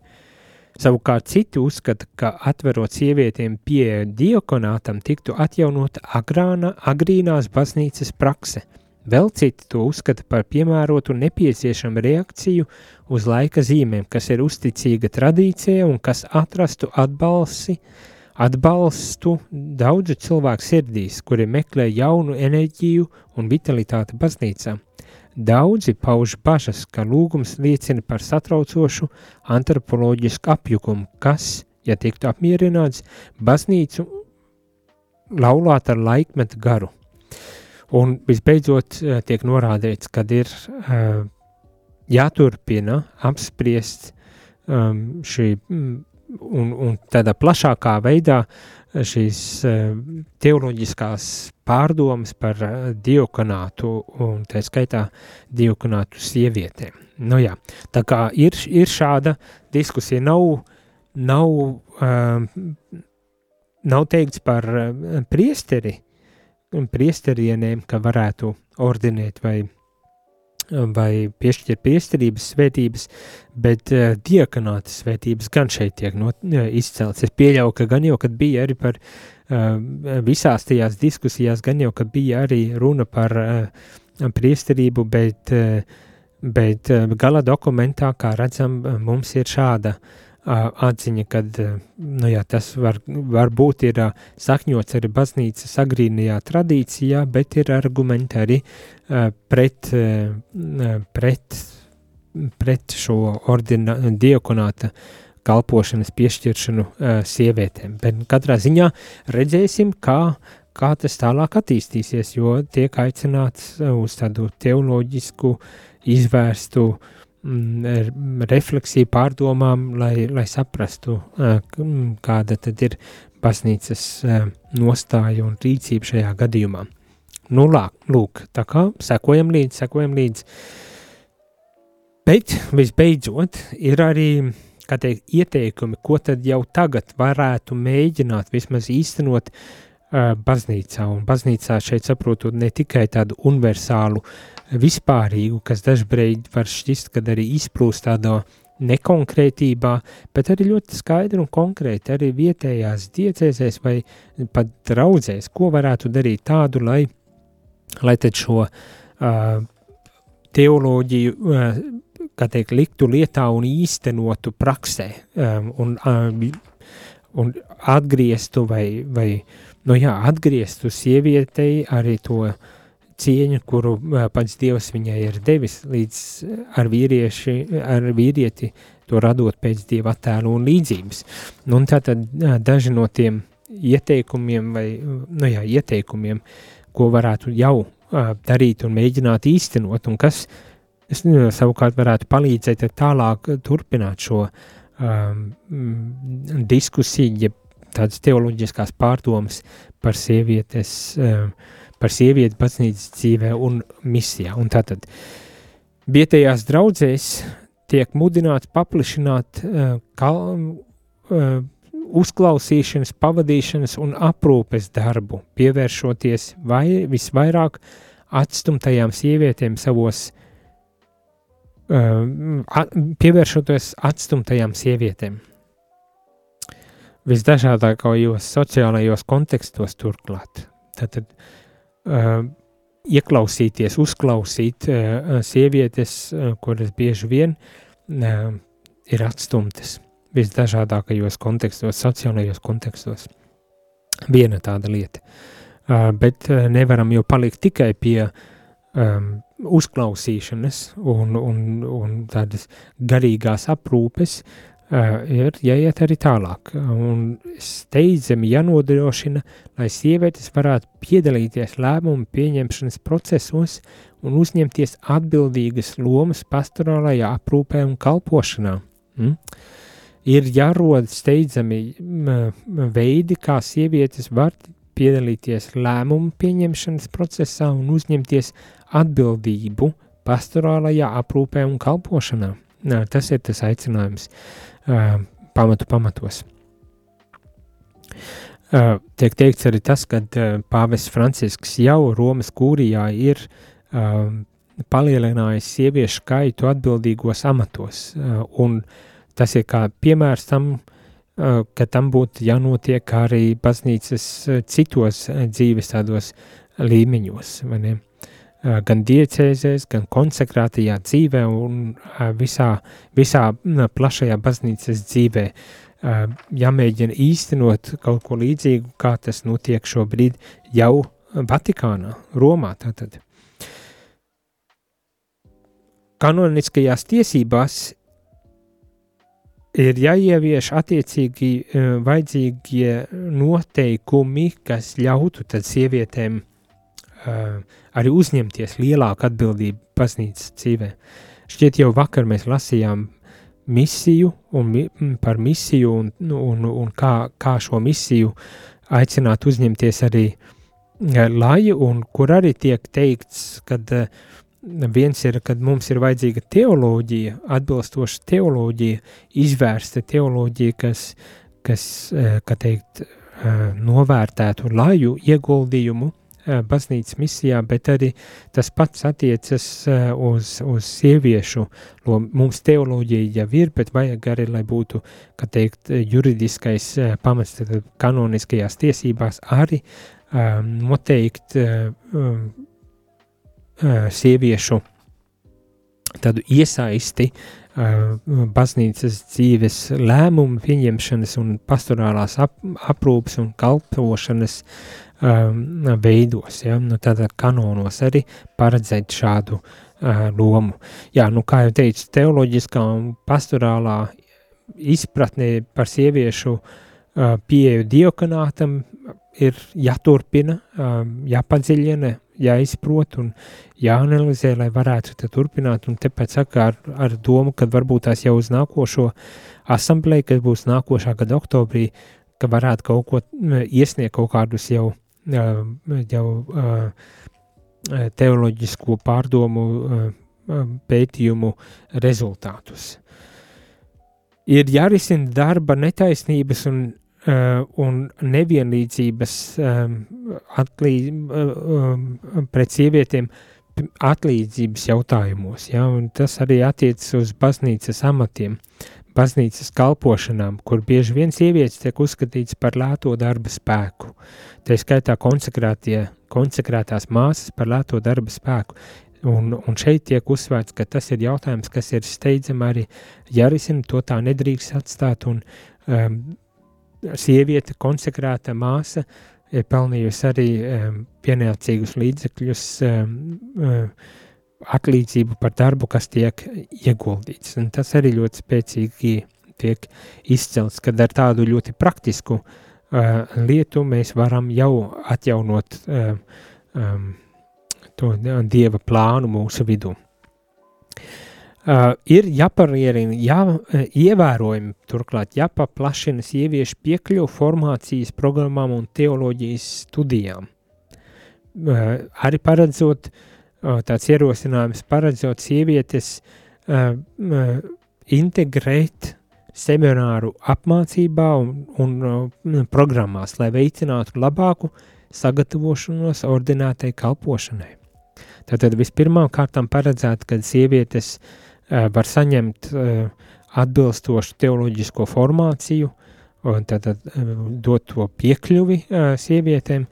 Savukārt citi uzskata, ka atverot sievietēm pieeja diokonātam tiktu atjaunota agrāna, agrīnās baznīcas prakse. Vēl citi to uzskata par piemērotu nepieciešamu reakciju uz laika zīmēm, kas ir uzticīga tradīcija un kas atrastu atbalsi uh, atbalstu daudzu cilvēku sirdīs, kuri meklē jaunu enerģiju un vitalitāti baznīcā. Daudzi pauž bažas, ka lūgums liecina par satraucošu antropoloģisku apjukumu, kas, ja tiktu apmierināts, baznīcu laulāt ar laikmetu garu. Un visbeidzot eh, tiek norādīts, ka ir uh, jāturpina apspriest um, šī mm, un, un tādā plašākā veidā šīs eh, teoloģiskās pārdomas par eh, diokonātu un tā skaitā diokonātu sievietēm. Nu jā, tā kā ir, ir šāda diskusija, nav, nav, uh, nav teikts par priesteri, priesterienēm, ka varētu ordinēt vai vai piešķirt priesterības svētības, bet uh, diakonāta svētības gan šeit tiek no, uh, izcelts. Es pieļauju, ka gan jau, kad bija arī par uh, visās tajās diskusijās, gan jau, ka bija arī runa par uh, priesterību, bet, uh, bet uh, gala dokumentā, kā redzam, mums ir šāda uh, atziņa, ka nu jā, tas var, varbūt ir sakņots arī baznīcas agrīnajā tradīcijā, bet ir argumenti arī pret, pret, pret šo ordina, diekonāta kalpošanas piešķiršanu sievietēm. Bet katrā ziņā redzēsim, kā, kā tas tālāk attīstīsies, jo tiek aicināts uz tādu teoloģisku izvērstu uh, refleksiju, pārdomām, lai, lai saprastu, kāda tad ir baznīcas nostāja un rīcība šajā gadījumā. Nu, lūk, tā kā sekojam līdzi, sekojam līdzi. Bet, visbeidzot, ir arī, teikt, ieteikumi, ko tad jau tagad varētu mēģināt vismaz īstenot uh, baznīcā. Un baznīcā šeit saprotot ne tikai tādu universālu, vispārīgu, kas dažbrīd var šķist, kad arī izplūst tādā nekonkrētībā, bet arī ļoti skaidri un konkrēti arī vietējās diecēsēs vai pat draudzēs, ko varētu darīt tādu, lai lai tad šo uh, teoloģiju, uh, kā teikt, liktu lietā un īstenotu praksē um, un, uh, un atgrieztu vai, vai, nu jā, atgrieztu sievietei arī to cieņu, kuru uh, pats Dievs viņai ir devis līdz ar vīrieši, ar vīrieti to radot pēc Dieva attēlu un līdzības. Nu, un tātad uh, daži no tiem ieteikumiem vai, nu jā, ieteikumiem, uh, ko varētu jau uh, darīt un mēģināt īstenot, un kas savukārt varētu palīdzēt tālāk turpināt šo um, diskusiju, ja tādas teoloģiskās pārdomas par sievietes, um, par sievieti baznīcas dzīvē un misijā. Un tātad vietējās draudzēs tiek mudināts paplišināt uh, kal, uh, uzklausīšanas, pavadīšanas un aprūpes darbu, pievēršoties vai visvairāk atstumtajām sievietēm savos, uh, pievēršoties atstumtajām sievietēm. Visdažādākajos sociālajos kontekstos turklāt. Tātad uh, ieklausīties, uzklausīt sievietes, kuras bieži vien ir atstumtas visdažādākajos kontekstos, sociālajos kontekstos. Viena tāda lieta. Bet nevaram jau palikt tikai pie um, uzklausīšanas un, un, un tādas garīgās aprūpes, ir jāiet arī tālāk. Un steidzami jānodrošina, lai sievietes varētu piedalīties lēmumu pieņemšanas procesos un uzņemties atbildīgas lomas pastorālajā aprūpē un kalpošanā. Mm? ir jārod steidzami veidi, kā sievietes var piedalīties lēmumu pieņemšanas procesā un uzņemties atbildību pastorālajā aprūpē un kalpošanā. Nā, tas ir tas aicinājums pamatu pamatos. Tiek teikts arī tas, ka pāvests Francisks jau Romas kūrijā ir palielinājis sieviešu skaitu atbildīgos amatos, un Tas ir kā piemērs tam, ka tam būtu jānotiek arī baznīcas citos dzīves tādos līmeņos, gan diecēzēs, gan konsekrātajā dzīvē un visā, visā plašajā baznīcas dzīvē. Jāmēģina īstenot kaut ko līdzīgu, kā tas notiek šobrīd jau Vatikānā, Romā tātad. Kanoniskajās tiesībās ir jāievieš attiecīgi vajadzīgie noteikumi, kas ļautu tad sievietēm uh, arī uzņemties lielāku atbildību baznīcas dzīvē. Šķiet jau vakar mēs lasījām misiju un mi, par misiju un, un, un kā, kā šo misiju aicināt uzņemties arī uh, lai, un kur arī tiek teikts, kad uh, viens ir, kad mums ir vajadzīga teoloģija, atbilstoša teoloģija, izvērsta teoloģija, kas, kas eh, kā teikt, novērtētu laju ieguldījumu baznīcas misijā, bet arī tas pats attiecas uz, uz sieviešu. Mums teoloģija jau ir, bet vajag arī, lai būtu, kā teikt, juridiskais pamats, tad kanoniskajās tiesībās arī um, noteikt um, sieviešu tādu iesaisti baznīcas dzīves lēmumu pieņemšanas un pastorālās ap, aprūpas un kalpošanas veidos, ja, nu tādā kanonos arī paredzēt šādu uh, lomu. Jā, nu kā jau teicu, teoloģiskā un pastorālā izpratne par sieviešu uh, pieeju diokanātam ir jāturpina, uh, jāpadziļina, jāizprot un jāanalizē, lai varētu turpināt. Un tāpēc saka ar, ar domu, ka varbūt tās jau uz nākošo asambleju, kas būs nākošā gada oktobrī, ka varētu kaut ko iesniegt kaut kādus jau, jau teoloģisko pārdomu pētījumu rezultātus. Ir jārisina darba netaisnības un, un nevienlīdzības atlī, pret sievietēm atlīdzības jautājumos, ja, un tas arī attiecas uz baznīcas amatiem, baznīcas kalpošanām, kur bieži vien sievietes tiek uzskatīts par lēto darba spēku. Tā skaitā konsekrētās māsas par lēto darba spēku. Un, un šeit tiek uzsvērts, ka tas ir jautājums, kas ir steidzami arī jārisina, to tā nedrīkst atstāt, un um, sieviete, konsekrēta māsa, ir pelnījusi arī um, pienācīgus līdzekļus um, um, atlīdzību par darbu, kas tiek ieguldīts. Un tas arī ļoti spēcīgi tiek izcelts, kad ar tādu ļoti praktisku uh, lietu mēs varam jau atjaunot uh, um, to dieva plānu mūsu vidū. Uh, ir jāparierina, jā, ievērojami, turklāt jāpaplašina sieviešu piekļuvu formācijas programmām un teoloģijas studijām. Uh, arī paredzot uh, tāds ierosinājums paredzot sievietes uh, uh, integrēt semināru apmācībā un, un uh, programmās, lai veicinātu labāku sagatavošanos ordinātai kalpošanai. Tātad vispirmām kārtām paredzēt, ka sievietes uh, var saņemt uh, atbilstošu teoloģisko formāciju, un tad, tad eh, dot to piekļuvi sievietēm,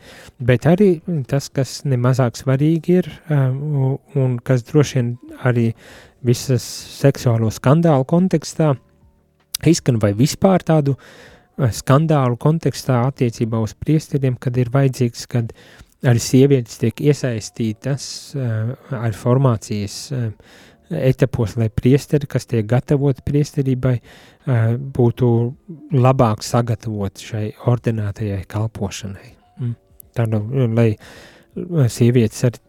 bet arī tas, kas nemazāk svarīgi ir, un kas droši vien arī visas seksuālo skandālu kontekstā izskan vai vispār tādu uh, skandālu kontekstā attiecībā uz priesteriem, kad ir vajadzīgs, kad arī sievietes tiek iesaistītas uh, ar formācijas uh, etapos, lai priesteri, kas tiek gatavoti priesterībai, būtu labāk sagatavoti šai ordinātajai kalpošanai. Mm. Tādu, lai sievietes ar,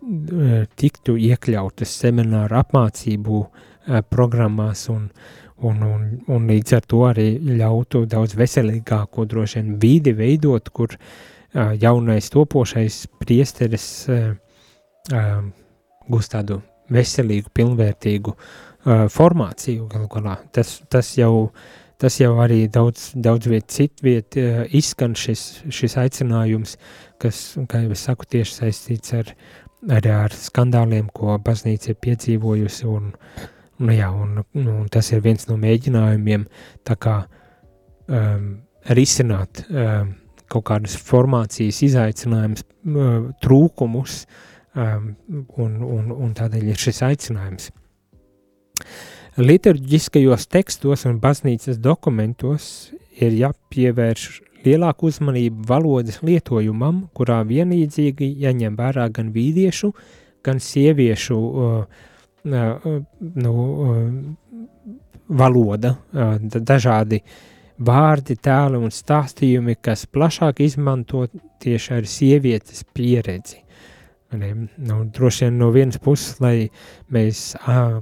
tiktu iekļautas semināru apmācību programmās un, un, un, un līdz ar to arī ļautu daudz veselīgāko droši vien vīdi veidot, kur jaunais topošais priesteris gūst tādu veselīgu, pilnvērtīgu uh, formāciju galu galā. Tas, tas, jau, tas jau arī daudz, daudz viet citviet uh, izskan šis, šis aicinājums, kas, kā jau es saku, tieši saistīts ar, arī ar skandāliem, ko baznīca ir piedzīvojusi, un, nu jā, un, un tas ir viens no mēģinājumiem kā um, risināt um, kaut kādus formācijas izaicinājumus, uh, trūkumus, um, un, un, un tādēļ ir šis aicinājums. Liturģiskajos tekstos un baznīcas dokumentos ir jāpievērš lielāku uzmanību valodas lietojumam, kurā vienlīdzīgi jāņem vērā gan vīriešu, gan sieviešu uh, nu, uh, valoda, uh, dažādi vārdi, tēli un stāstījumi, kas plašāk izmanto tieši ar sievietes pieredzi. Ne, nu, droši vien no vienas puses, lai mēs,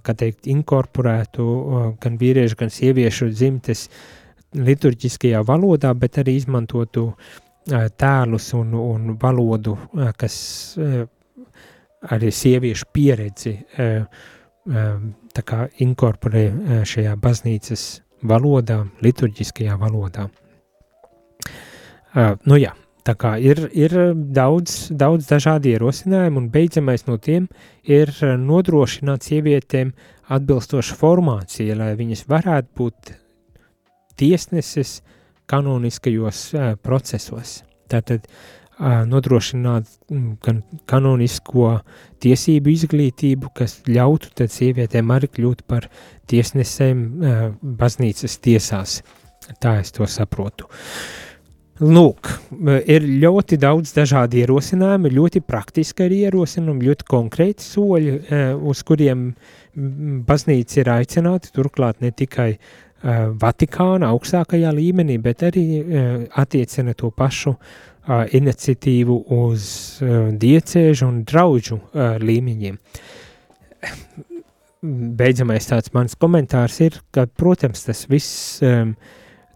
kā teikt, inkorporētu gan vīriešu, gan sieviešu dzimtes liturģiskajā valodā, bet arī izmantotu tēlus un, un valodu, kas arī sieviešu pieredzi tā kā inkorporē šajā baznīcas valodā, liturģiskajā valodā. Nu jā, Tā kā ir, ir daudz, daudz dažādi ierosinājumi, un beidzamais no tiem ir nodrošināt sievietēm atbilstošu formāciju, lai viņas varētu būt tiesneses kanoniskajos uh, procesos. Tātad nodrošināt gan kanonisko tiesību izglītību, kas ļautu tad sievietēm arī kļūt par tiesnesēm baznīcas tiesās. Tā es to saprotu. Lūk, ir ļoti daudz dažādu ierosinājumu, ļoti praktiski arī ierosinājumi, ļoti konkrēti soļi, uz kuriem baznīca ir aicināta, turklāt ne tikai Vatikāna augstākajā līmenī, bet arī e, attiecina to pašu iniciatīvu uz diecēžu un draudžu līmeņiem. Beidzamais tāds mans komentārs ir, ka, protams, tas viss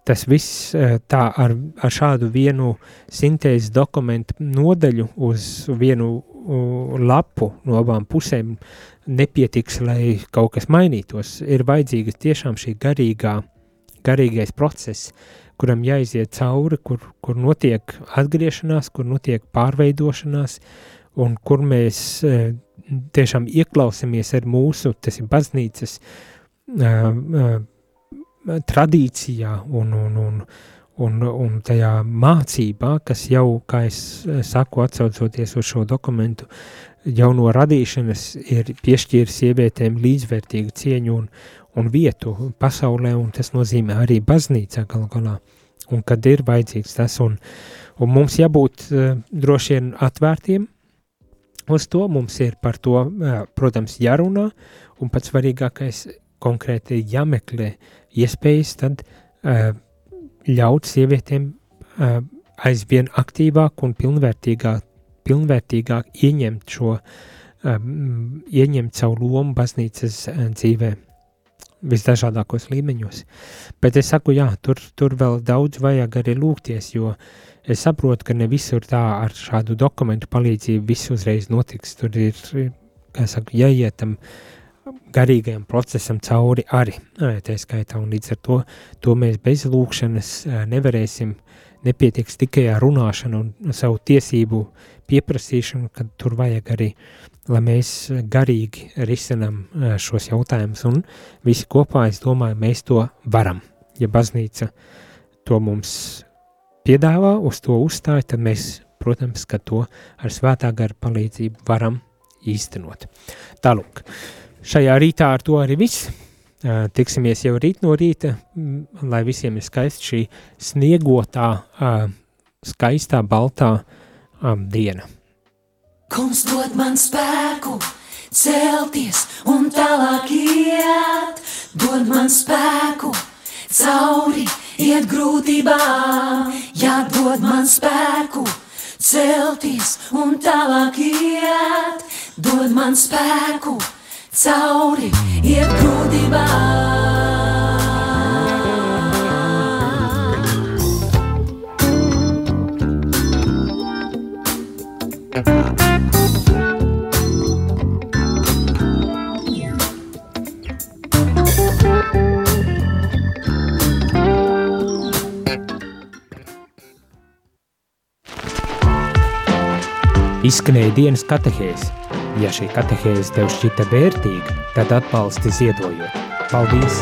tas viss eh, tā ar, ar šādu vienu sintēzes dokumentu nodaļu uz vienu lapu no abām pusēm nepietiks, lai kaut kas mainītos. Ir vajadzīga tiešām šī garīgā, garīgais process, kuram jāiziet cauri, kur, kur notiek atgriešanās, kur notiek pārveidošanās, un kur mēs e, tiešām ieklausāmies ar mūsu, tas ir baznīcas e, e, tradīcijā un, un, un, un, un tajā mācībā, kas jau, kā es saku, atsaucoties uz šo dokumentu, jau no radīšanas ir piešķīris sievietēm līdzvērtīgu cieņu un, un vietu pasaulē, un tas nozīmē arī baznīcā galu galā, un kad ir vajadzīgs tas, un, un mums jābūt uh, droši vien atvērtiem uz to, mums ir par to, uh, protams, jārunā, un pats svarīgākais konkrēti jāmeklē iespējas tad uh, ļaut sievietēm uh, aizvien aktīvāk un pilnvērtīgāk, pilnvērtīgāk ieņemt šo, um, ieņemt savu lomu baznīcas uh, dzīvē visdažādākos līmeņos. Bet es saku, jā, tur, tur vēl daudz vajag arī lūgties, jo es saprotu, ka ne visur tā ar šādu dokumentu palīdzību viss uzreiz notiks. Tur ir, kā saku, jāietam garīgajam procesam cauri arī, tā skaitā, un līdz ar to, to mēs bez lūkšanas nevarēsim, nepietiks tikai ar runāšanu un savu tiesību pieprasīšanu, kad tur vajag arī lai mēs garīgi risinām šos jautājumus, un visi kopā, es domāju, mēs to varam. Ja baznīca to mums piedāvā, uz to uzstāj, tad mēs, protams, ka to ar svētā gara palīdzību varam īstenot. Tālūk, šajā rītā ar to arī viss. Tiksimies jau rīt no rīta, lai visiem ir skaista šī sniegotā, skaistā, baltā diena.
Kungs dod man spēku, celties un tālāk iet, dod man spēku, cauri iet grūtībām, jā, dod man spēku, celties un tālāk iet, dod man spēku, cauri iet grūtībām.
Izskanēja dienas katehēze. Ja šī katehēze tev šķita vērtīga, tad atbalsti ziedojot. Paldies!